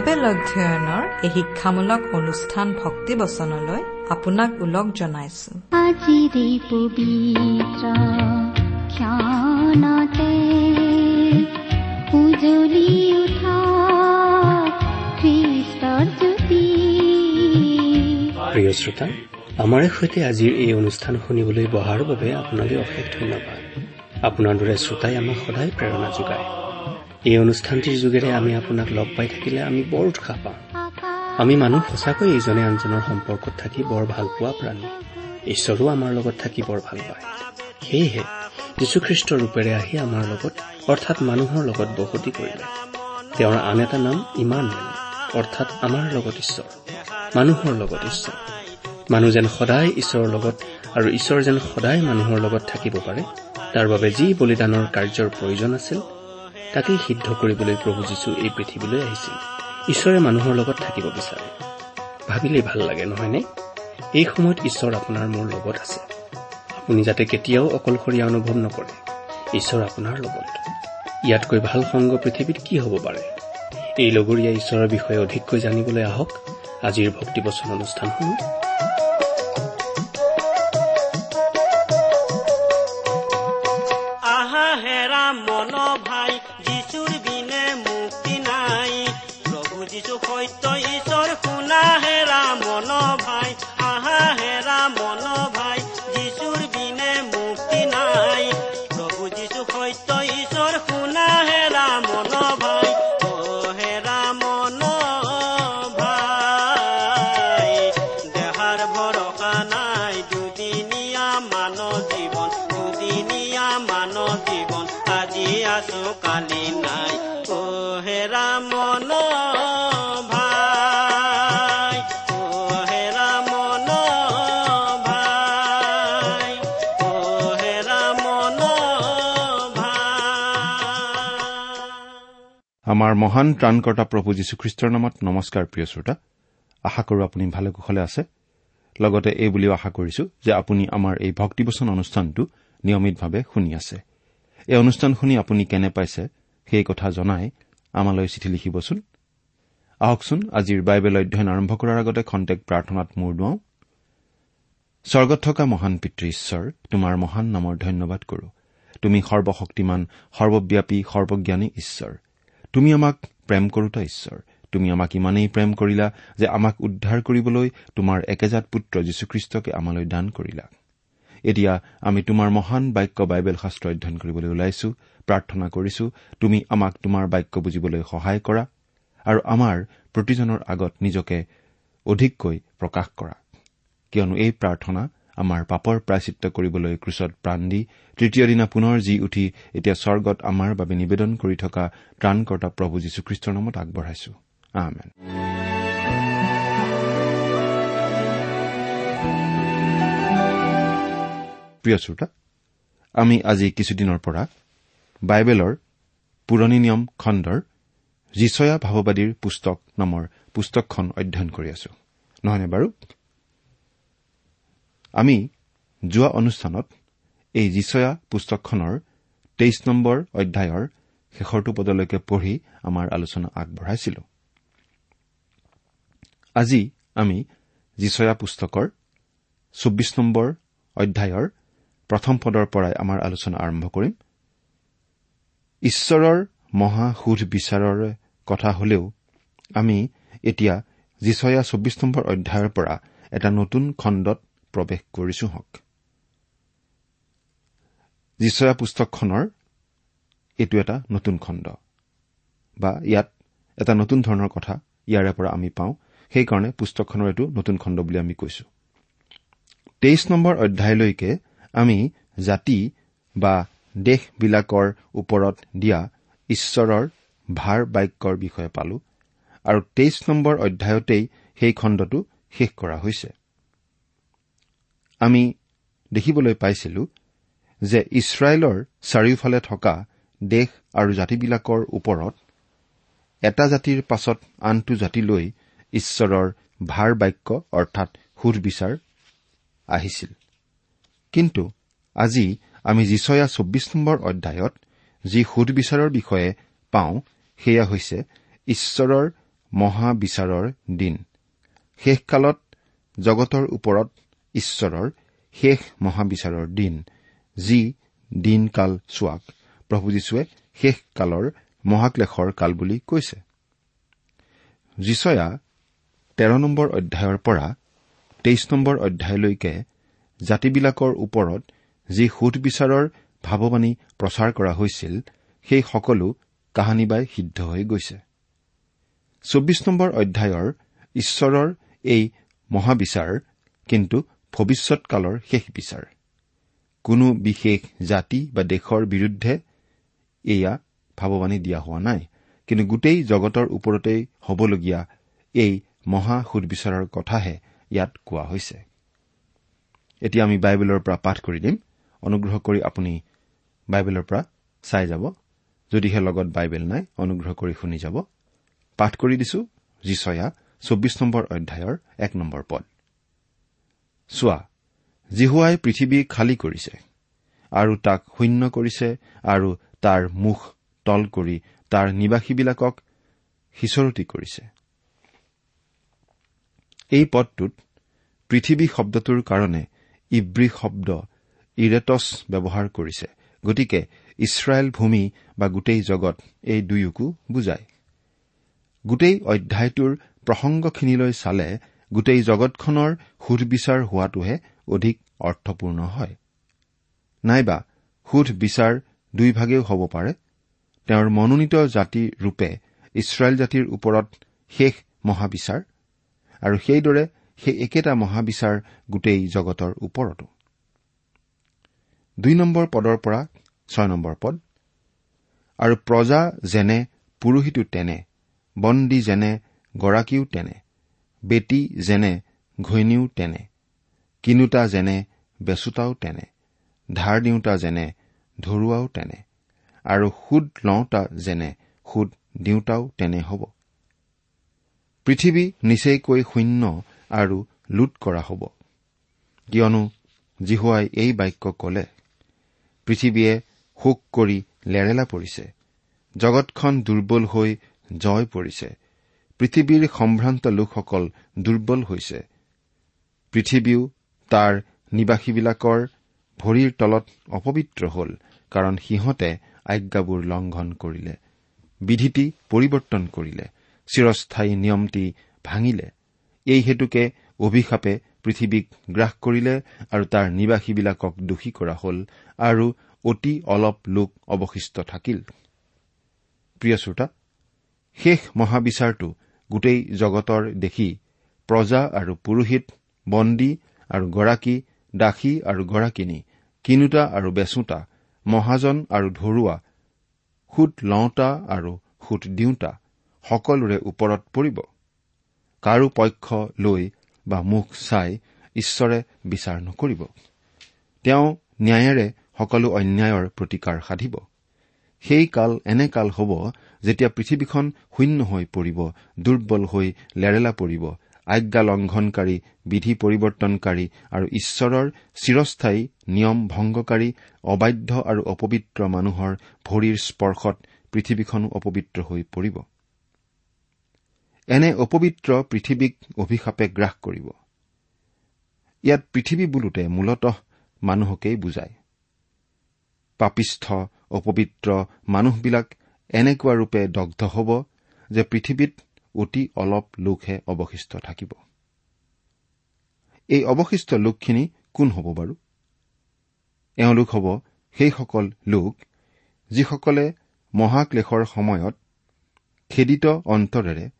Bible অধ্যয়নৰ এই শিক্ষামূলক অনুষ্ঠান ভক্তি বচনলৈ আপোনাক ওলগ জনাইছো। আজিৰে পবিত্ৰ ক্ষণতে উজলি উঠা খ্ৰীষ্টৰ জ্যোতি। প্ৰিয় শ্ৰোতা আমাৰে সৈতে আজিৰ এই অনুষ্ঠান শুনিবলৈ বহাৰ বাবে আপোনালৈ অশেষ ধন্যবাদ। আপোনাৰ দৰে শ্ৰোতাই আমাক সদায় প্ৰেৰণা যোগায়। এই অনুষ্ঠানটিৰ যোগেৰে আমি আপোনাক লগ পাই থাকিলে আমি বৰ উৎসাহ পাওঁ। আমি মানুহ সঁচাকৈ ইজনে আনজনৰ সম্পৰ্কত থাকি বৰ ভাল পোৱা প্ৰাণী। ঈশ্বৰো আমাৰ লগত থাকি বৰ ভাল পায়। সেয়েহে যীশুখ্ৰীষ্টৰ ৰূপেৰে আহি আমাৰ লগত অৰ্থাৎ মানুহৰ লগত বসতি কৰিলে। তেওঁৰ আন এটা নাম ইমানুৱেল অৰ্থাৎ আমাৰ লগত ঈশ্বৰ মানুহৰ লগত ঈশ্বৰ। মানুহ যেন সদায় ঈশ্বৰৰ লগত আৰু ঈশ্বৰ যেন সদায় মানুহৰ লগত থাকিব পাৰে তাৰ বাবে যি বলিদানৰ কাৰ্যৰ প্ৰয়োজন আছিল তাকেই সিদ্ধ কৰিবলৈ প্ৰভু যীশু এই পৃথিৱীলৈ আহিছিল। ঈশ্বৰে মানুহৰ লগত থাকিব বিচাৰে। ভাবিলেই ভাল লাগে নহয়নে? এই সময়ত ঈশ্বৰ আপোনাৰ মোৰ লগত আছে। আপুনি যাতে কেতিয়াও অকলশৰীয়া অনুভৱ নকৰে। ঈশ্বৰ আপোনাৰ লগত। ইয়াতকৈ ভাল সংগ পৃথিৱীত কি হ'ব পাৰে? এই লগৰীয়া ঈশ্বৰৰ বিষয়ে অধিককৈ জানিবলৈ আহক। আজিৰ ভক্তিবচন অনুষ্ঠানসমূহ সত্য ঈশ্বৰ শুনা হেৰা মন ভাই। আমাৰ মহান ত্ৰাণকৰ্তা প্ৰভু যীশুখ্ৰীষ্টৰ নামত নমস্কাৰ প্ৰিয় শ্ৰোতা। আশা কৰো আপুনি ভালে কুশলে আছে। লগতে এই বুলিও আশা কৰিছো যে আপুনি আমাৰ এই ভক্তিবচন অনুষ্ঠানটো নিয়মিতভাৱে শুনি আছে। এই অনুষ্ঠান শুনি আপুনি কেনে পাইছে সেই কথা জনাই আমালৈ চিঠি লিখিবচোন। আহকচোন আজিৰ বাইবেল অধ্যয়ন আৰম্ভ কৰাৰ আগতে খন্তেক প্ৰাৰ্থনাত মূৰ দুৱাওঁ। স্বৰ্গত থকা মহান পিতৃ ঈশ্বৰ তোমাৰ মহান নামৰ ধন্যবাদ কৰো। তুমি সৰ্বশক্তিমান সৰ্বব্যাপী সৰ্বজ্ঞানী ঈশ্বৰ। তুমি আমাক প্ৰেম কৰোতা ঈশ্বৰ। তুমি আমাক ইমানেই প্ৰেম কৰিলা যে আমাক উদ্ধাৰ কৰিবলৈ তোমাৰ একেজাত পুত্ৰ যীশুখ্ৰীষ্টকে আমালৈ দান কৰিলা। এতিয়া আমি তোমাৰ মহান বাক্য বাইবেল শাস্ত্ৰ অধ্যয়ন কৰিবলৈ ওলাইছো প্ৰাৰ্থনা কৰিছো তুমি আমাক তোমাৰ বাক্য বুজিবলৈ সহায় কৰা আৰু আমাৰ প্ৰতিজনৰ আগত নিজকে অধিককৈ প্ৰকাশ কৰা। কিয়নো এই প্ৰাৰ্থনা আমাৰ পাপৰ প্ৰায়চিত্ৰ কৰিবলৈ ক্ৰুচত প্ৰাণ দি তৃতীয় দিনা পুনৰ জি উঠি এতিয়া স্বৰ্গত আমাৰ বাবে নিবেদন কৰি থকা ত্ৰাণকৰ্তা প্ৰভু যীশুখ্ৰীষ্টৰ নামত আগবঢ়াইছো। প্ৰিয় শ্ৰোতা আমি আজি কিছুদিনৰ পৰা বাইবেলৰ পুৰণি নিয়ম খণ্ডৰ যিচয়া ভাৱবাদীৰ পুস্তক নামৰ পুস্তকখন অধ্যয়ন কৰি আছো। নহয়নে বাৰু আমি যোৱা অনুষ্ঠানত এই যিচয়া পুস্তকখনৰ তেইছ নম্বৰ অধ্যায়ৰ শেষৰটো পদলৈকে পঢ়ি আমাৰ আলোচনা আগবঢ়াইছিলো। আজি আমি যিচয়া পুস্তকৰ চৌব্বিছ নম্বৰ অধ্যায়ৰ প্ৰথম পদৰ পৰাই আমাৰ আলোচনা আৰম্ভ কৰিম। ঈশ্বৰৰ মহা সুধ বিচাৰৰ কথা হলেও আমি এতিয়া যিচয়া চৌব্বিছ নম্বৰ অধ্যায়ৰ পৰা এটা নতুন খণ্ডত প্ৰৱেশ কৰিছো হওক। যিচয়া পুস্তকখনৰ এইটো এটা নতুন খণ্ড বা ইয়াত এটা নতুন ধৰণৰ কথা ইয়াৰে পৰা আমি পাওঁ। সেইকাৰণে পুস্তকখনৰ এইটো নতুন খণ্ড বুলি আমি কৈছো। তেইছ নম্বৰ অধ্যায়লৈকে আমি জাতি বা দেশবিলাকৰ ওপৰত দিয়া ঈশ্বৰৰ ভাৰ বাক্যৰ বিষয়ে পালো। আৰু তেইছ নম্বৰ অধ্যায়তেই সেই খণ্ডটো শেষ কৰা হৈছে। আমি দেখিবলৈ পাইছিলো যে ইছৰাইলৰ চাৰিওফালে থকা দেশ আৰু জাতিবিলাকৰ ওপৰত এটা জাতিৰ পাছত আনটো জাতিলৈ ঈশ্বৰৰ ভাৰ বাক্য অৰ্থাৎ সুধবিচাৰ আহিছিল। কিন্তু আজি আমি যিচয়া চৌব্বিছ নম্বৰ অধ্যায়ত যি সুধবিচাৰৰ বিষয়ে পাওঁ সেয়া হৈছে ঈশ্বৰৰ মহাবিচাৰৰ দিন। শেষকালত জগতৰ ওপৰত ঈশ্বৰৰ শেষ মহাবিচাৰৰ দিন যি দিনকাল চোৱাক প্ৰভু যীশুৱে শেষ কালৰ মহাক্লেশৰ কাল বুলি কৈছে। যিচয়া তেৰ নম্বৰ অধ্যায়ৰ পৰা তেইছ নম্বৰ অধ্যায়লৈকে জাতিবিলাকৰ ওপৰত যি সুধবিচাৰৰ ভাৱবাণী প্ৰচাৰ কৰা হৈছিল সেই সকলো কাহানিবাই সিদ্ধ হৈ গৈছে। চৌবিছ নম্বৰ অধ্যায়ৰ ঈশ্বৰৰ এই মহাবিচাৰ কিন্তু ভৱিষ্যৎকালৰ শেষ বিচাৰ। কোনো বিশেষ জাতি বা দেশৰ বিৰুদ্ধে এয়া ভাৱবাণী দিয়া হোৱা নাই। কিন্তু গোটেই জগতৰ ওপৰতেই হ'বলগীয়া এই মহা সুদবিচাৰৰ কথাহে ইয়াত কোৱা হৈছে। এতিয়া আমি বাইবেলৰ পৰা পাঠ কৰি দিম। অনুগ্ৰহ কৰি আপুনি বাইবেলৰ পৰা চাই যাব। যদিহে লগত বাইবেল নাই অনুগ্ৰহ কৰি শুনি যাব। পাঠ কৰি দিছো যিচয়া চৌবিছ নম্বৰ অধ্যায়ৰ এক নম্বৰ পদ। চোৱা জিহুৱাই পৃথিৱী খালী কৰিছে আৰু তাক শূন্য কৰিছে আৰু তাৰ মুখ তল কৰি তাৰ নিবাসীবিলাকক সিঁচৰতি কৰিছে। এই পদটোত পৃথিৱী শব্দটোৰ কাৰণে ইব্ৰী শব্দ ইৰেটছ ব্যৱহাৰ কৰিছে গতিকে ইছৰাইল ভূমি বা গোটেই জগত এই দুয়োকো বুজায়। গোটেই অধ্যায়টোৰ প্ৰসংগখিনিলৈ চালে গোটেই জগতখনৰ সুধবিচাৰ হোৱাটোহে অধিক অৰ্থপূৰ্ণ হয়। নাইবা সুধ বিচাৰ দুইভাগেও হ'ব পাৰে। তেওঁৰ মনোনীত জাতি ৰূপে ইছৰাইল জাতিৰ ওপৰত শেষ মহাবিচাৰ আৰু সেইদৰে সেই একেটা মহাবিচাৰ গোটেই জগতৰ ওপৰতো। দুই নম্বৰ পদৰ পৰা ছয় নম্বৰ পদ। আৰু প্ৰজা যেনে পুৰোহিতো তেনে বন্দী যেনে গৰাকীও তেনে। বেটী যেনে ঘৈণীও তেনে। কিনোতা যেনে বেচোতাও তেনে। ধাৰ দিওঁতা যেনে ধৰুৱাও তেনে। আৰু সুদ লওঁতা যেনে সুদ দিওঁতাও তেনে হ'ব। পৃথিৱী নিচেইকৈ শূন্য আৰু লুট কৰা হ'ব। কিয়নো জিহুৱাই এই বাক্য কলে পৃথিৱীয়ে শোক কৰি লেৰেলা পৰিছে। জগতখন দুৰ্বল হৈ জয় পৰিছে। পৃথিৱীৰ সম্ভ্ৰান্ত লোকসকল দুৰ্বল হৈছে। পৃথিৱীও তাৰ নিবাসীবিলাকৰ ভৰিৰ তলত অপবিত্ৰ হ'ল কাৰণ সিহঁতে আজ্ঞাবোৰ লংঘন কৰিলে বিধিটি পৰিৱৰ্তন কৰিলে চিৰস্থায়ী নিয়মটি ভাঙিলে। এই হেতুকে অভিশাপে পৃথিৱীক গ্ৰাস কৰিলে আৰু তাৰ নিবাসীবিলাকক দোষী কৰা হ'ল আৰু অতি অলপ লোক অৱশিষ্ট থাকিল। প্ৰিয় শ্ৰোতা শেষ মহাবিচাৰটো গোটেই জগতৰ দেখি প্ৰজা আৰু পুৰোহিত বন্দী আৰু গৰাকী দাসী আৰু গৰাকিনী কিনোতা আৰু বেচোতা মহাজন আৰু ধৰুৱা সুত লওঁতা আৰু সুত দিওঁতা সকলোৰে ওপৰত পৰিব। কাৰো পক্ষ লৈ বা মুখ চাই ঈশ্বৰে বিচাৰ নকৰিব। তেওঁ ন্যায়েৰে সকলো অন্যায়ৰ প্ৰতিকাৰ সাধিব। সেই কাল এনে কাল হ'ব যেতিয়া পৃথিৱীখন শূন্য হৈ পৰিব দুৰ্বল হৈ লেৰেলা পৰিব আজ্ঞা লংঘনকাৰী বিধি পৰিৱৰ্তনকাৰী আৰু ঈশ্বৰৰ চিৰস্থায়ী নিয়ম ভংগকাৰী অবাধ্য আৰু অপবিত্ৰ মানুহৰ ভৰিৰ স্পৰ্শত পৃথিৱীখনো অপবিত্ৰ হৈ পৰিব। এনে অপবিত্ৰ পৃথিৱীক অভিশাপে গ্ৰাস কৰিব। ইয়াত পৃথিৱী বোলোতে মূলতঃ মানুহকেই বুজায়। পাপিষ্ঠ অপবিত্ৰ মানুহবিলাক এনেকুৱা ৰূপে দগ্ধ হ'ব যে পৃথিৱীত অতি অলপ লোকহে অৱশিষ্ট থাকিব। এই অৱশিষ্ট লোকখিনি কোন হ'ব বাৰু? এওঁলোক হ'ব সেইসকল লোক যিসকলে মহাক্লেশৰ সময়ত খেদিত অন্তৰেৰে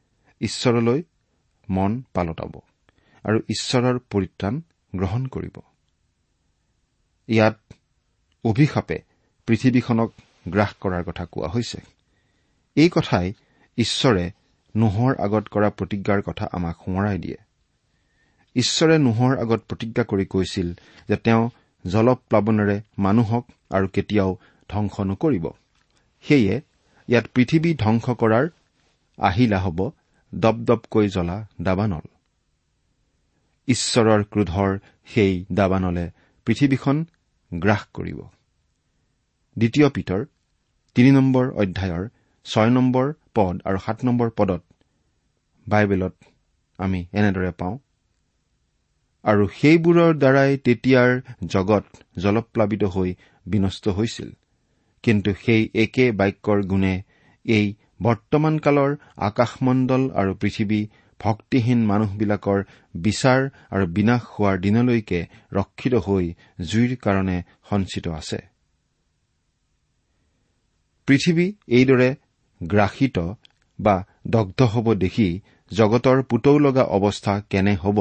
ঈশ্বৰলৈ মন পালতাব আৰু ঈশ্বৰৰ পৰিত্ৰাণ গ্ৰহণ কৰিব। ইয়াত অভিশাপে পৃথিৱীখনক গ্ৰাস কৰাৰ কথা কোৱা হৈছে। এই কথাই ঈশ্বৰে নোহৰ আগত কৰা প্ৰতিজ্ঞাৰ কথা আমাক সোঁৱৰাই দিয়ে। ঈশ্বৰে নোহৰ আগত প্ৰতিজ্ঞা কৰি কৈছিল যে তেওঁ জলপ্লাৱনেৰে মানুহক আৰু কেতিয়াও ধ্বংস নকৰিব। সেয়ে ইয়াত পৃথিৱী ধ্বংস কৰাৰ আহিলা হ'ব দপদপকৈ জ্বলা দাবানল। ঈশ্বৰৰ ক্ৰোধৰ সেই দাবানলে পৃথিৱীখন গ্ৰাস কৰিব। দ্বিতীয় পিতৰ তিনি নম্বৰ অধ্যায়ৰ ছয় নম্বৰ পদ আৰু সাত নম্বৰ পদত বাইবেলত আমি এনেদৰে পাওঁ। আৰু সেইবোৰৰ দ্বাৰাই তেতিয়াৰ জগত জলপ্লাৱিত হৈ বিনষ্ট হৈছিল। কিন্তু সেই একে বাক্যৰ গুণে এই বৰ্তমান কালৰ আকাশমণ্ডল আৰু পৃথিৱী ভক্তিহীন মানুহবিলাকৰ বিচাৰ আৰু বিনাশ হোৱাৰ দিনলৈকে ৰক্ষিত হৈ জুইৰ কাৰণে সঞ্চিত আছে। পৃথিৱী এইদৰে গ্ৰাসিত বা দগ্ধ হ'ব দেখি জগতৰ পুতৌ লগা অৱস্থা কেনে হ'ব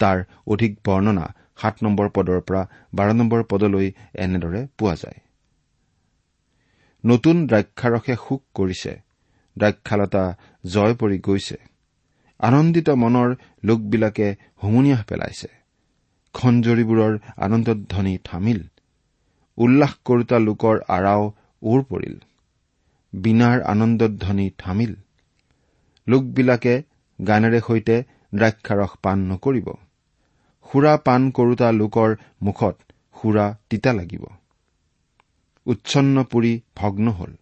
তাৰ অধিক বৰ্ণনা সাত নম্বৰ পদৰ পৰা বাৰ নম্বৰ পদলৈ এনেদৰে পোৱা যায়। নতুন দ্ৰাক্ষাৰসে শোক কৰিছে। দ্ৰাক্ষালতা জয় পৰি গৈছে। আনন্দিত মনৰ লোকবিলাকে হুমুনিয়াহ পেলাইছে। খঞ্জৰিবোৰৰ আনন্দধ্বনি থামিল। উল্লাস কৰোতা লোকৰ আৰাও ওৰ পৰিল। বীণাৰ আনন্দধ্বনি থামিল। লোকবিলাকে গানেৰে সৈতে দ্ৰাক্ষাৰস পাণ নকৰিব। সুৰা পাণ কৰোতা লোকৰ মুখত সুৰা তিতা লাগিব। উচ্ছন্ন পুৰি ভগ্ন হল।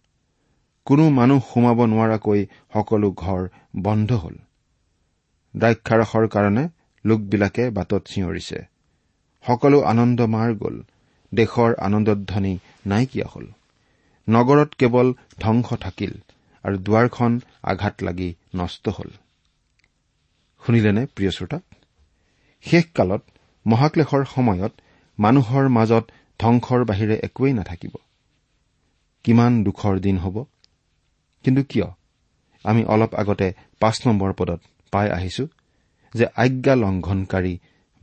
কোনো মানুহ সোমাব নোৱাৰাকৈ সকলো ঘৰ বন্ধ হল। দ্ৰাক্ষাৰসৰ কাৰণে লোকবিলাকে বাটত চিঞৰিছে। সকলো আনন্দ মাৰ গ'ল। দেশৰ আনন্দধ্বনি নাইকিয়া হল। নগৰত কেৱল ধ্বংস থাকিল আৰু দুৱাৰখন আঘাত লাগি নষ্ট হল। শুনিলেনে প্ৰিয় শ্ৰোতা? শেষকালত মহাক্লেশৰ সময়ত মানুহৰ মাজত ধ্বংসৰ বাহিৰে একোৱেই নাথাকিব। কিমান দুখৰ দিন হ'ব? কিন্তু কিয়? আমি অলপ আগতে পাঁচ নম্বৰ পদত পাই আহিছো যে আজ্ঞা লংঘনকাৰী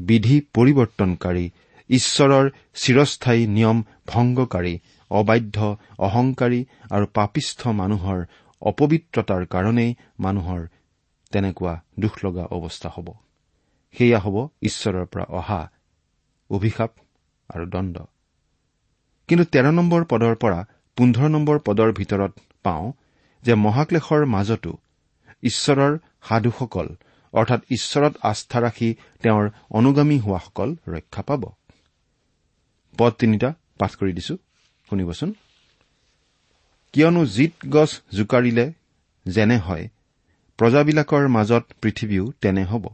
বিধি পৰিৱৰ্তনকাৰী ঈশ্বৰৰ চিৰস্থায়ী নিয়ম ভংগকাৰী অবাধ্য অহংকাৰী আৰু পাপিষ্ঠ মানুহৰ অপবিত্ৰতাৰ কাৰণেই মানুহৰ তেনেকুৱা দুখ লগা অৱস্থা হ'ব। সেয়া হ'ব ঈশ্বৰৰ পৰা অহা অভিশাপ আৰু দণ্ড। কিন্তু তেৰ নম্বৰ পদৰ পৰা পোন্ধৰ নম্বৰ পদৰ ভিতৰত পাওঁ যে মহাক্লেশৰ মাজতো ঈশ্বৰৰ সাধুসকল অৰ্থাৎ ঈশ্বৰত আস্থা ৰাখি তেওঁৰ অনুগামী হোৱাসকল ৰক্ষা পাব। পদ তিনিটা পাঠ কৰি দিছো। শুনিবচোন কিয়নো জিত গছ জোকাৰিলে যেনে হয় প্ৰজাবিলাকৰ মাজত পৃথিৱীও তেনে হ'ব।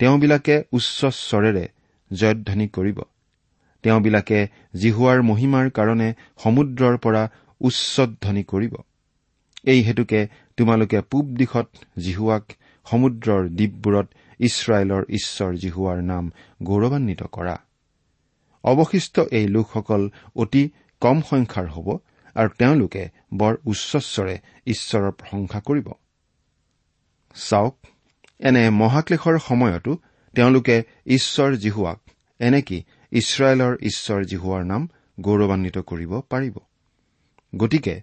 তেওঁবিলাকে উচ্চ স্বৰেৰে জয়ধ্বনি কৰিব। তেওঁবিলাকে জিহুৱাৰ মহিমাৰ কাৰণে সমুদ্ৰৰ পৰা উচ্চধ্বনি কৰিব। এই হেতুকে তোমালোকে পূব দিশত জিহুৱাক সমুদ্ৰৰ দ্বীপবোৰত ইছৰাইলৰ ঈশ্বৰ জিহুৱাৰ নাম গৌৰৱান্বিত কৰা। অৱশিষ্ট এই লোকসকল অতি কম সংখ্যাৰ হ'ব আৰু তেওঁলোকে বৰ উচ্চস্বৰে ঈশ্বৰৰ প্ৰশংসা কৰিব। চাওক এনে মহাক্লেশৰ সময়তো তেওঁলোকে ঈশ্বৰ জিহুৱাক এনেকি ইছৰাইলৰ ঈশ্বৰ জিহুৱাৰ নাম গৌৰৱান্বিত কৰিব পাৰিব? গতিকে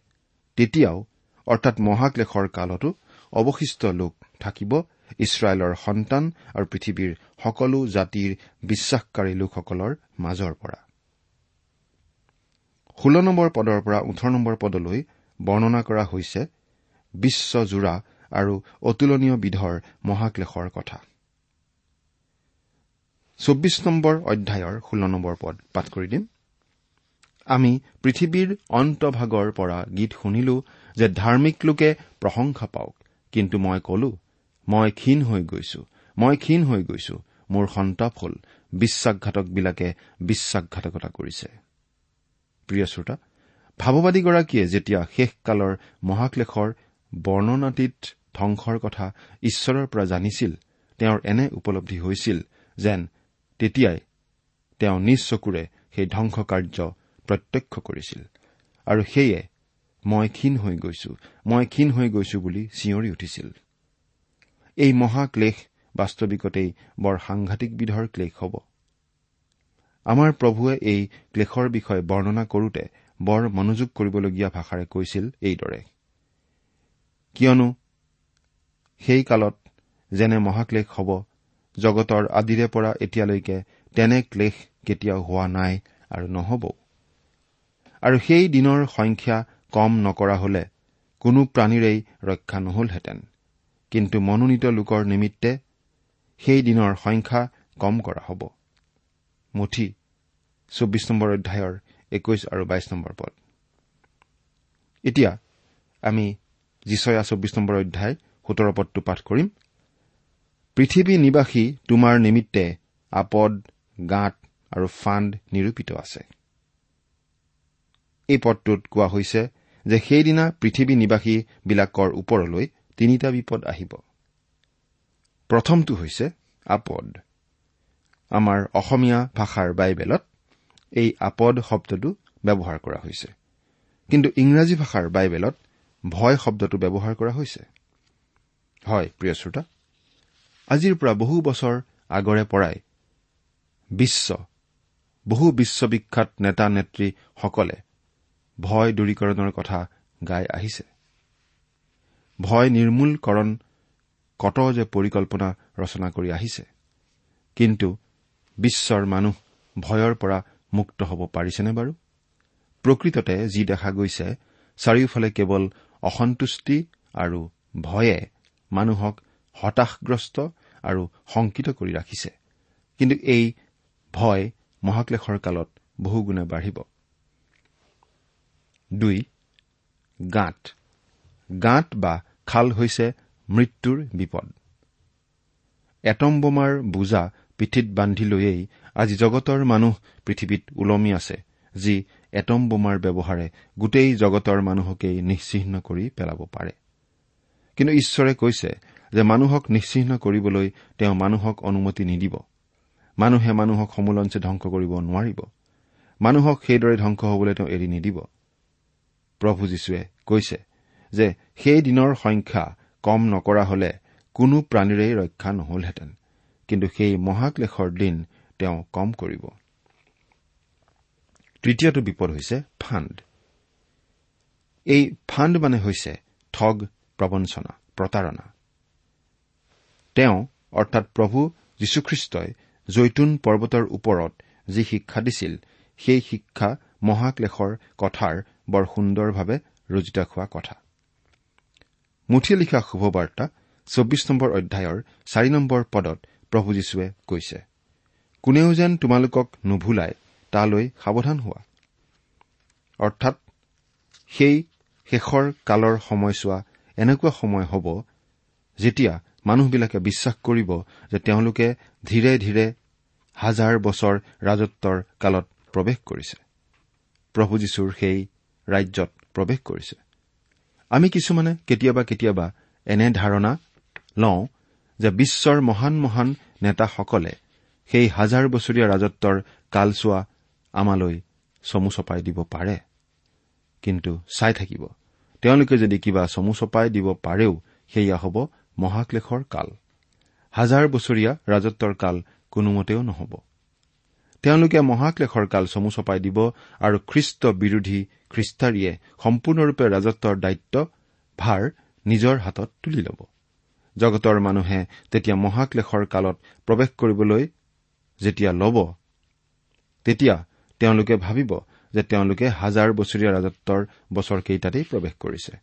তেতিয়াও অৰ্থাৎ মহাক্লেশৰ কালতো অৱশিষ্ট লোক থাকিব ইছৰাইলৰ সন্তান আৰু পৃথিৱীৰ সকলো জাতিৰ বিশ্বাসকাৰী লোকসকলৰ মাজৰ পৰা। ষোল্ল নম্বৰ পদৰ পৰা ওঠৰ নম্বৰ পদলৈ বৰ্ণনা কৰা হৈছে বিশ্বজোৰা আৰু অতুলনীয় বিধৰ মহাক্লেশৰ কথা। চৌব্বিছ নম্বৰ অধ্যায়ৰ ষোল্ল নম্বৰ পদ পাঠ কৰি দিম। আমি পৃথিৱীৰ অন্তভাগৰ পৰা গীত শুনিলো যে ধাৰ্মিক লোকে প্ৰশংসা পাওক কিন্তু মই কলো মই ক্ষীণ হৈ গৈছো মই ক্ষীণ হৈ গৈছো মোৰ সন্তাপ হল বিশ্বাসঘাতকবিলাকে বিশ্বাসঘাতকতা কৰিছে। প্ৰিয় শ্ৰোতা ভাৱবাদীগৰাকীয়ে যেতিয়া শেষকালৰ মহাক্লেশৰ বৰ্ণনাতীত ধ্বংসৰ কথা ঈশ্বৰৰ পৰা জানিছিল তেওঁৰ এনে উপলব্ধি হৈছিল যেন তেতিয়াই তেওঁ নিজ চকুৰে সেই ধ্বংস কাৰ্য প্ৰত্যক্ষ কৰিছিল। আৰু সেয়ে মই ক্ষীণ হৈ গৈছো মই ক্ষীণ হৈ গৈছো বুলি চিঞৰি উঠিছিল। এই মহাক্লেশ বাস্তৱিকতেই বৰ সাংঘাতিক বিধৰ ক্লেশ হ'ব। আমাৰ প্ৰভুৱে এই ক্লেশৰ বিষয়ে বৰ্ণনা কৰোতে বৰ মনোযোগ কৰিবলগীয়া ভাষাৰে কৈছিল এইদৰে কিয়নো সেই কালত যেনে মহাক্লেশ হ'ব জগতৰ আদিৰে পৰা এতিয়ালৈকে তেনে ক্লেশ কেতিয়াও হোৱা নাই আৰু নহবও। আৰু সেই দিনৰ সংখ্যা কম নকৰা হলে কোনো প্ৰাণীৰেই ৰক্ষা নহলহেঁতেন। কিন্তু মনোনীত লোকৰ নিমিত্তে সেই দিনৰ সংখ্যা কম কৰা হ'ব। মুঠি চৌব্বিছ নম্বৰ অধ্যায়ৰ একৈশ আৰু বাইশ নম্বৰ পদ। এতিয়া আমি যিচয়া চৌব্বিছ নম্বৰ অধ্যায় সোতৰ পদটো পাঠ কৰিম। পৃথিৱী নিবাসী তোমাৰ নিমিত্তে আপদ গাঁত আৰু ফাণ্ড নিৰূপিত আছে। এই পদটোত কোৱা হৈছে যে সেইদিনা পৃথিৱী নিবাসীবিলাকৰ ওপৰলৈ তিনিটা বিপদ আহিব। প্ৰথমটো হৈছে আপদ। আমাৰ অসমীয়া ভাষাৰ বাইবেলত এই আপদ শব্দটো ব্যৱহাৰ কৰা হৈছে। কিন্তু ইংৰাজী ভাষাৰ বাইবেলত ভয় শব্দটো ব্যৱহাৰ কৰা হৈছে। হয় প্ৰিয় শ্ৰোতা আজিৰ পৰা বহু বছৰ আগৰে পৰাই বিশ্ব বহু বিশ্ববিখ্যাত নেতা নেত্ৰীসকলে ভয় দূৰীকৰণৰ কথা গাই আহিছে। ভয় নিৰ্মূলকৰণ কত যে পৰিকল্পনা ৰচনা কৰি আহিছে। কিন্তু বিশ্বৰ মানুহ ভয়ৰ পৰা মুক্ত হ'ব পাৰিছেনে বাৰু? প্ৰকৃততে যি দেখা গৈছে চাৰিওফালে কেৱল অসন্তুষ্টি আৰু ভয়ে মানুহক হতাশগ্ৰস্ত আৰু শংকিত কৰি ৰাখিছে। কিন্তু এই ভয় মহাক্লেশৰ কালত বহুগুণে বাঢ়িব। দুই গাঁত। গাঁত বা খাল হৈছে মৃত্যুৰ বিপদ। এটম বোমাৰ বোজা পিঠিত বান্ধি লৈয়েই আজি জগতৰ মানুহ পৃথিৱীত ওলমি আছে যি এটম বোমাৰ ব্যৱহাৰে গোটেই জগতৰ মানুহকেই নিশ্চিহ্ন কৰি পেলাব পাৰে। কিন্তু ঈশ্বৰে কৈছে যে মানুহক নিশ্চিহ্ন কৰিবলৈ তেওঁ মানুহক অনুমতি নিদিব। মানুহে মানুহক সমোলঞ্চে ধ্বংস কৰিব নোৱাৰিব। মানুহক সেইদৰে ধ্বংস হবলৈ তেওঁ এৰি নিদিব। প্ৰভু যীশুৱে কৈছে যে সেই দিনৰ সংখ্যা কম নকৰা হলে কোনো প্ৰাণীৰেই ৰক্ষা নহলহেঁতেন কিন্তু সেই মহাক্লেশৰ দিন তেওঁ কম কৰিব। তৃতীয়টো বিপদ হৈছে ফাণ্ড। এই ফাণ্ড মানে হৈছে ঠগ প্ৰবঞ্চনা প্ৰতাৰণা। তেওঁ অৰ্থাৎ প্ৰভু যীশুখ্ৰীষ্টই জৈতুন পৰ্বতৰ ওপৰত যি শিক্ষা দিছিল সেই শিক্ষা মহাক্লেশৰ কথাৰ বৰ সুন্দৰভাৱে ৰচিত হোৱা কথা। মুঠিয়ে লিখা শুভবাৰ্তা চৌবিশ নম্বৰ অধ্যায়ৰ চাৰি নম্বৰ পদত প্ৰভু যীশুৱে কৈছে কোনেও যেন তোমালোকক নুভুলাই তালৈ সাৱধান হোৱা। অৰ্থাৎ সেই শেষৰ কালৰ সময়ছোৱা এনেকুৱা সময় হ'ব যেতিয়া মানুহবিলাকে বিশ্বাস কৰিব যে তেওঁলোকে ধীৰে ধীৰে হাজাৰ বছৰ ৰাজত্বৰ কালত প্ৰৱেশ কৰিছে। প্ৰভু যীশুৰ সেই ৰাজ্যত প্ৰৱেশ কৰিছে। আমি কিছুমানে কেতিয়াবা কেতিয়াবা এনে ধাৰণা লওঁ যে বিশ্বৰ মহান মহান নেতাসকলে সেই হাজাৰ বছৰীয়া ৰাজত্বৰ কালচোৱা আমালৈ চমু চপাই দিব পাৰে। কিন্তু চাই থাকিব তেওঁলোকে যদি কিবা চমু চপাই দিব পাৰেও সেয়া হ'ব মহাক্লেশৰ কাল। হাজাৰ বছৰীয়া ৰাজত্বৰ কাল কোনোমতেও নহ'ব। তেওঁলোকে মহাক্লেশৰ কাল চমু চপাই দিব আৰু খ্ৰীষ্ট বিৰোধী খ্ৰীষ্টাৰীয়ে সম্পূৰ্ণৰূপে ৰাজত্বৰ দায়িত্ব ভাৰ নিজৰ হাতত তুলি ল'ব। জগতৰ মানুহে তেতিয়া মহাক্লেশৰ কালত প্ৰৱেশ কৰিবলৈ যেতিয়া ল'ব তেতিয়া তেওঁলোকে ভাবিব যে তেওঁলোকে হাজাৰ বছৰীয়া ৰাজত্বৰ বছৰকেইটাতেই প্ৰৱেশ কৰিছে।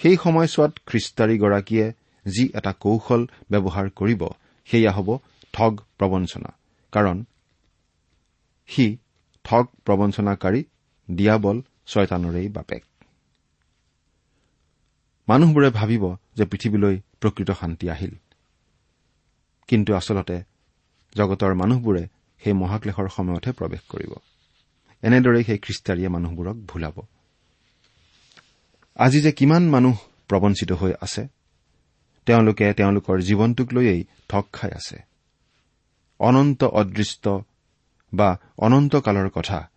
সেই সময়ছোৱাত খ্ৰীষ্টাৰীগৰাকীয়ে যি এটা কৌশল ব্যৱহাৰ কৰিব সেয়া হ'ব ঠগ প্ৰবঞ্চনা। কাৰণ সি ঠগ প্ৰবঞ্চনাকাৰী দিয়াবল ছয়তানৰেই বাপেক। মানুহবোৰে ভাবিব যে পৃথিৱীলৈ প্ৰকৃত শান্তি আহিল। কিন্তু আচলতে জগতৰ মানুহবোৰে সেই মহাক্লেশৰ সময়তহে প্ৰৱেশ কৰিব। এনেদৰেই সেই খ্ৰীষ্টাৰীয়ে মানুহবোৰক ভুলাব। আজি যে কিমান মানুহ প্ৰবঞ্চিত হৈ আছে তেওঁলোকে তেওঁলোকৰ জীৱনটোক লৈয়েই ঠগ খাই আছে। অনন্ত অদৃষ্ট বা অনন্তকালৰ কথা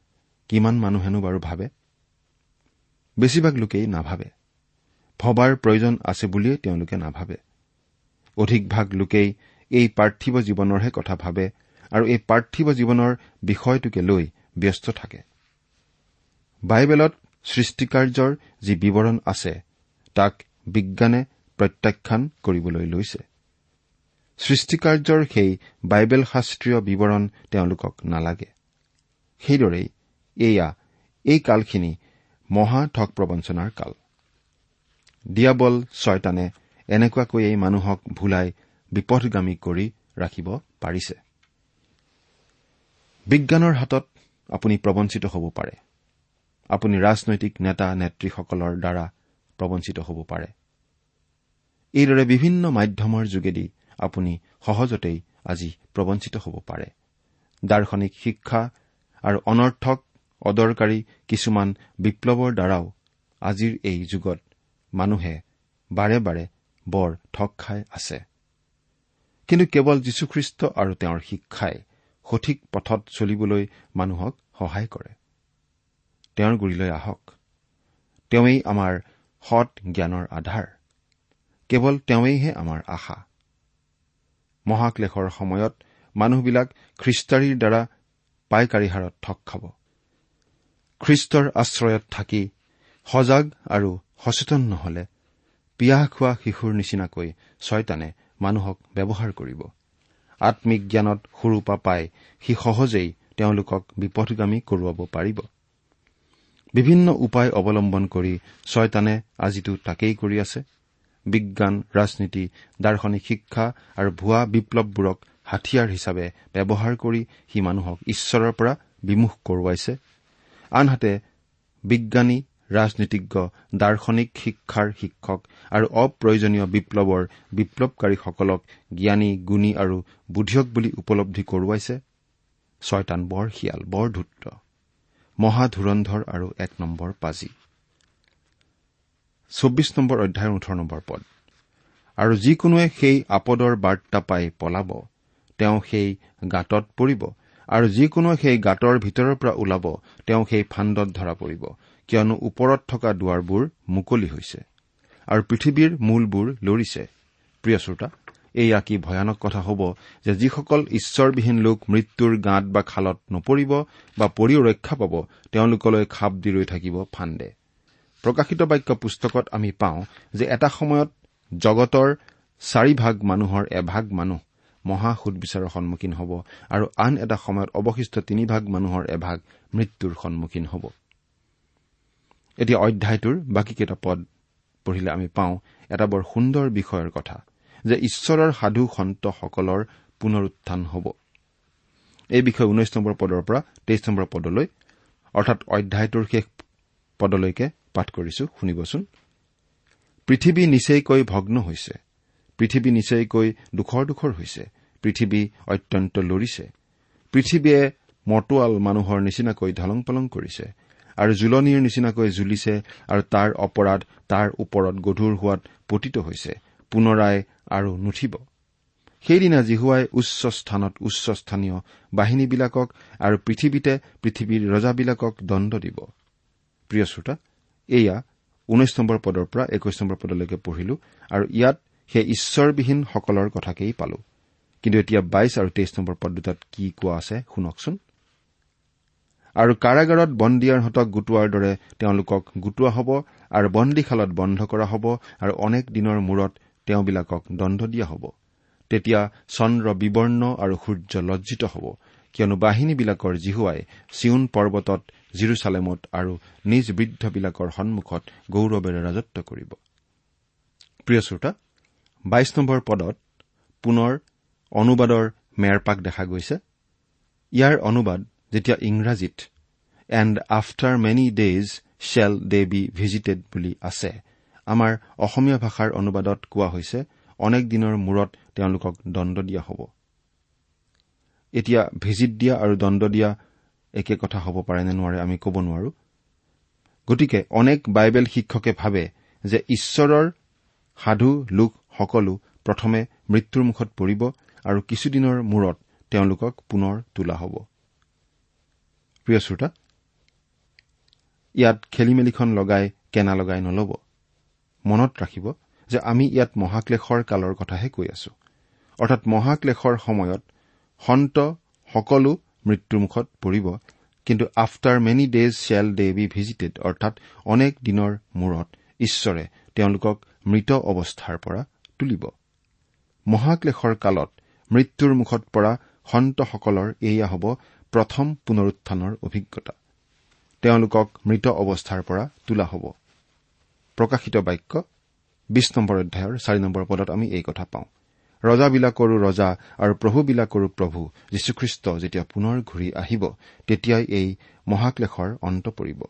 কিমান মানুহেনো বাৰু ভাবে? বেছিভাগ লোকেই নাভাবে। ভবাৰ প্ৰয়োজন আছে বুলিয়েই তেওঁলোকে নাভাবে। অধিকভাগ লোকেই এই পাৰ্থিৱ জীৱনৰহে কথা ভাবে আৰু এই পাৰ্থিৱ জীৱনৰ বিষয়টোকে লৈ ব্যস্ত থাকে। বাইবেলত সৃষ্টিকাৰ্যৰ যি বিৱৰণ আছে তাক বিজ্ঞানে প্ৰত্যাখ্যান কৰিবলৈ লৈছে। সৃষ্টিকাৰ্যৰ সেই বাইবেল শাস্ত্ৰীয় বিৱৰণ তেওঁলোকক নালাগে। সেইদৰেই এয়া এই কালখিনি মহা ঠগ প্ৰবঞ্চনাৰ কাল। দিয়াবল ছয়তানে এনেকুৱাকৈয়ে মানুহক ভুলাই বিপথগামী কৰি ৰাখিব পাৰিছে। বিজ্ঞানৰ হাতত আপুনি প্ৰবঞ্চিত হ'ব পাৰে। আপুনি ৰাজনৈতিক নেতা নেত্ৰীসকলৰ দ্বাৰা প্ৰবঞ্চিত হ'ব পাৰে। এইদৰে বিভিন্ন মাধ্যমৰ যোগেদি আপুনি সহজতেই আজি প্ৰবঞ্চিত হ'ব পাৰে। দাৰ্শনিক শিক্ষা আৰু অনৰ্থক অদৰকাৰী কিছুমান বিপ্লৱৰ দ্বাৰাও আজিৰ এই যুগত মানুহে বাৰে বাৰে বৰ ঠগ খাই আছে। কিন্তু কেৱল যীশুখ্ৰীষ্ট আৰু তেওঁৰ শিক্ষাই সঠিক পথত চলিবলৈ মানুহক সহায় কৰে। তেওঁৰ গুৰিলৈ আহক। তেওঁৱেই আমাৰ সৎ জ্ঞানৰ আধাৰ। কেৱল তেওঁৱেইহে আমাৰ আশা। মহাক্লেশৰ সময়ত মানুহবিলাক খ্ৰীষ্টাৰীৰ দ্বাৰা পাইকাৰীহাৰত ঠগ খাব। খ্ৰীষ্টৰ আশ্ৰয়ত থাকি সজাগ আৰু সচেতন নহলে পিয়াহ খোৱা শিশুৰ নিচিনাকৈ ছয়তানে মানুহক ব্যৱহাৰ কৰিব। আম্মিক জ্ঞানত সৰুপা পাই সি সহজেই তেওঁলোকক বিপথগামী কৰোৱাব পাৰিব। বিভিন্ন উপায় অৱলম্বন কৰি ছয়তানে আজিতো তাকেই কৰি আছে। বিজ্ঞান ৰাজনীতি দাৰ্শনিক শিক্ষা আৰু ভুৱা বিপ্লৱবোৰক হাথিয়াৰ হিচাপে ব্যৱহাৰ কৰি সি মানুহক ঈশ্বৰৰ পৰা বিমুখ কৰোৱাইছে। আনহাতে বিজ্ঞানী ৰাজনীতিজ্ঞ দাৰ্শনিক শিক্ষাৰ শিক্ষক আৰু অপ্ৰয়োজনীয় বিপ্লৱৰ বিপ্লৱকাৰীসকলক জ্ঞানী গুণী আৰু বুদ্ধিয়ক বুলি উপলব্ধি কৰোৱাইছে। ছয়তান বৰ শিয়াল বৰ ধূৰ্ত মহাধুৰন্ধৰ আৰু এক নম্বৰ পাজি। চৌব্বিছ নম্বৰ অধ্যায়ৰ ওঠৰ নম্বৰ পদ। আৰু যিকোনোৱে সেই আপদৰ বাৰ্তা পাই পলাব তেওঁ সেই গাঁতত পৰিব। আৰু যিকোনোৱে সেই গাঁতৰ ভিতৰৰ পৰা ওলাব তেওঁ সেই ফাণ্ডত ধৰা পৰিব। কিয়নো ওপৰত থকা দুৱাৰবোৰ মুকলি হৈছে আৰু পৃথিৱীৰ মূলবোৰ লৰিছে। প্ৰিয় শ্ৰোতা এয়া কি ভয়ানক কথা হ'ব যে যিসকল ঈশ্বৰবিহীন লোক মৃত্যুৰ গাঁত বা খালত নপৰিব বা পৰিও ৰক্ষা পাব তেওঁলোকলৈ খাপ দি ৰৈ থাকিব ফাণ্ডে প্ৰকাশিত বাক্য পুস্তকত আমি পাওঁ যে এটা সময়ত জগতৰ চাৰিভাগ মানুহৰ এভাগ মানুহ মহা সুদবিচাৰৰ সন্মুখীন হ'ব আৰু আন এটা সময়ত অৱশিষ্ট তিনিভাগ মানুহৰ এভাগ মৃত্যুৰ সন্মুখীন হ'ব। এতিয়া অধ্যায়টোৰ বাকীকেইটা পদ পঢ়িলে আমি পাওঁ এটা বৰ সুন্দৰ বিষয়ৰ কথা যে ঈশ্বৰৰ সাধু সন্তসকলৰ পুনৰুত্থান হ'ব। এই বিষয়ে ঊনৈশ নম্বৰ পদৰ পৰা তেইছ নম্বৰ পদলৈ অৰ্থাৎ অধ্যায়টোৰ শেষ পদলৈকে পাঠ কৰিছো শুনিবচোন। পৃথিৱী নিচেইকৈ ভগ্ন হৈছে। পৃথিৱী নিচেইকৈ দুখৰ দুখৰ হৈছে। পৃথিৱী অত্যন্ত লৰিছে। পৃথিৱীয়ে মটোৱাল মানুহৰ নিচিনাকৈ ধলং পলং কৰিছে আৰু জোলনিৰ নিচিনাকৈ জুলিছে আৰু তাৰ অপৰাধ তাৰ ওপৰত গধুৰ হোৱাত পতিত হৈছে পুনৰাই আৰু নুঠিব। সেইদিনা জিহুৱাই উচ্চ স্থানত উচ্চ স্থানীয় বাহিনীবিলাকক আৰু পৃথিৱীতে পৃথিৱীৰ ৰজাবিলাকক দণ্ড দিব। প্ৰিয় শ্ৰোতা এয়া ঊনৈশ নম্বৰ পদৰ পৰা একৈশ নম্বৰ পদলৈকে পঢ়িলো আৰু ইয়াত সেই ঈশ্বৰবিহীনসকলৰ কথাকেই পালো। কিন্তু এতিয়া বাইশ আৰু তেইছ নম্বৰ পদ দুটাত কি কোৱা আছে শুনকচোন। আৰু কাৰাগাৰত বন্দীয়াৰহঁতক গোটোৱাৰ দৰে তেওঁলোকক গোটোৱা হ'ব আৰু বন্দীশালত বন্ধ কৰা হ'ব আৰু অনেক দিনৰ মূৰত তেওঁবিলাকক দণ্ড দিয়া হ'ব। তেতিয়া চন্দ্ৰ বিবৰ্ণ আৰু সূৰ্য লজ্জিত হ'ব। কিয়নো বাহিনীবিলাকৰ জিহুৱাই চিউন পৰ্বতত জিৰচালেমত আৰু নিজ বৃদ্ধবিলাকৰ সন্মুখত গৌৰৱেৰে ৰাজত্ব কৰিব। প্ৰিয় শ্ৰোতা বাইশ নম্বৰ পদত পুনৰ অনুবাদৰ মেৰপাক দেখা গৈছে। ইয়াৰ অনুবাদ যেতিয়া ইংৰাজীত and after many days shall they be visited বুলি আছে আমাৰ অসমীয়া ভাষাৰ অনুবাদত কোৱা হৈছে অনেক দিনৰ মূৰত তেওঁলোকক দণ্ড দিয়া হ'ব। এতিয়া ভিজিট দিয়া আৰু দণ্ড দিয়া একে কথা হ'ব পাৰে নে নোৱাৰে আমি ক'ব নোৱাৰো। গতিকে অনেক বাইবেল শিক্ষকে ভাবে যে ঈশ্বৰৰ সাধু লোক সকলো প্ৰথমে মৃত্যুৰ মুখত পৰিব আৰু কিছুদিনৰ মূৰত তেওঁলোকক পুনৰ তোলা হ'ব। ইয়াত খেলি মেলিখন লগাই কেনা লগাই নলব। মনত ৰাখিব যে আমি ইয়াত মহাক্লেশৰ কালৰ কথাহে কৈ আছো। অৰ্থাৎ মহাক্লেশৰ সময়ত সন্ত সকলো মৃত্যুৰ মুখত পৰিব কিন্তু after many days shall they be visited অৰ্থাৎ অনেক দিনৰ মূৰত ঈশ্বৰে তেওঁলোকক মৃত অৱস্থাৰ পৰা তুলিব। মহাক্লেশৰ কালত মৃত্যুৰ মুখত পৰা সন্তসকলৰ এয়া হ'ব প্ৰথম পুনৰুত্থানৰ অভিজ্ঞতা। তেওঁলোকক মৃত অৱস্থাৰ পৰা তোলা হ'ব। প্ৰকাশিত বাক্য বিশ নম্বৰ অধ্যায়ৰ চাৰি নম্বৰ পদত আমি এই কথা পাওঁ। ৰজাবিলাকৰো ৰজা আৰু প্ৰভুবিলাকৰো প্ৰভু যীশুখ্ৰীষ্ট যেতিয়া পুনৰ ঘূৰি আহিব তেতিয়াই এই মহাক্লেশৰ অন্ত পৰিব।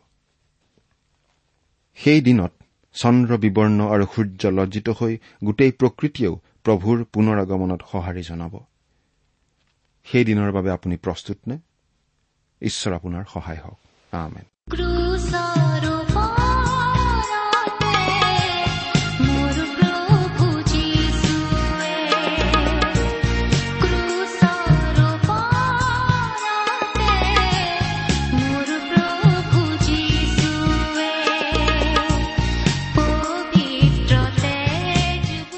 সেই দিনত চন্দ্ৰ বিবৰ্ণ আৰু সূৰ্য লজ্জিত হৈ গোটেই প্ৰকৃতিয়েও প্ৰভুৰ পুনৰ আগমনত সঁহাৰি জনাব। সেই দিনৰ বাবে আপুনি প্ৰস্তুত নে ঈশ্বৰ আপোনাৰ সহায় হওক। আমেন।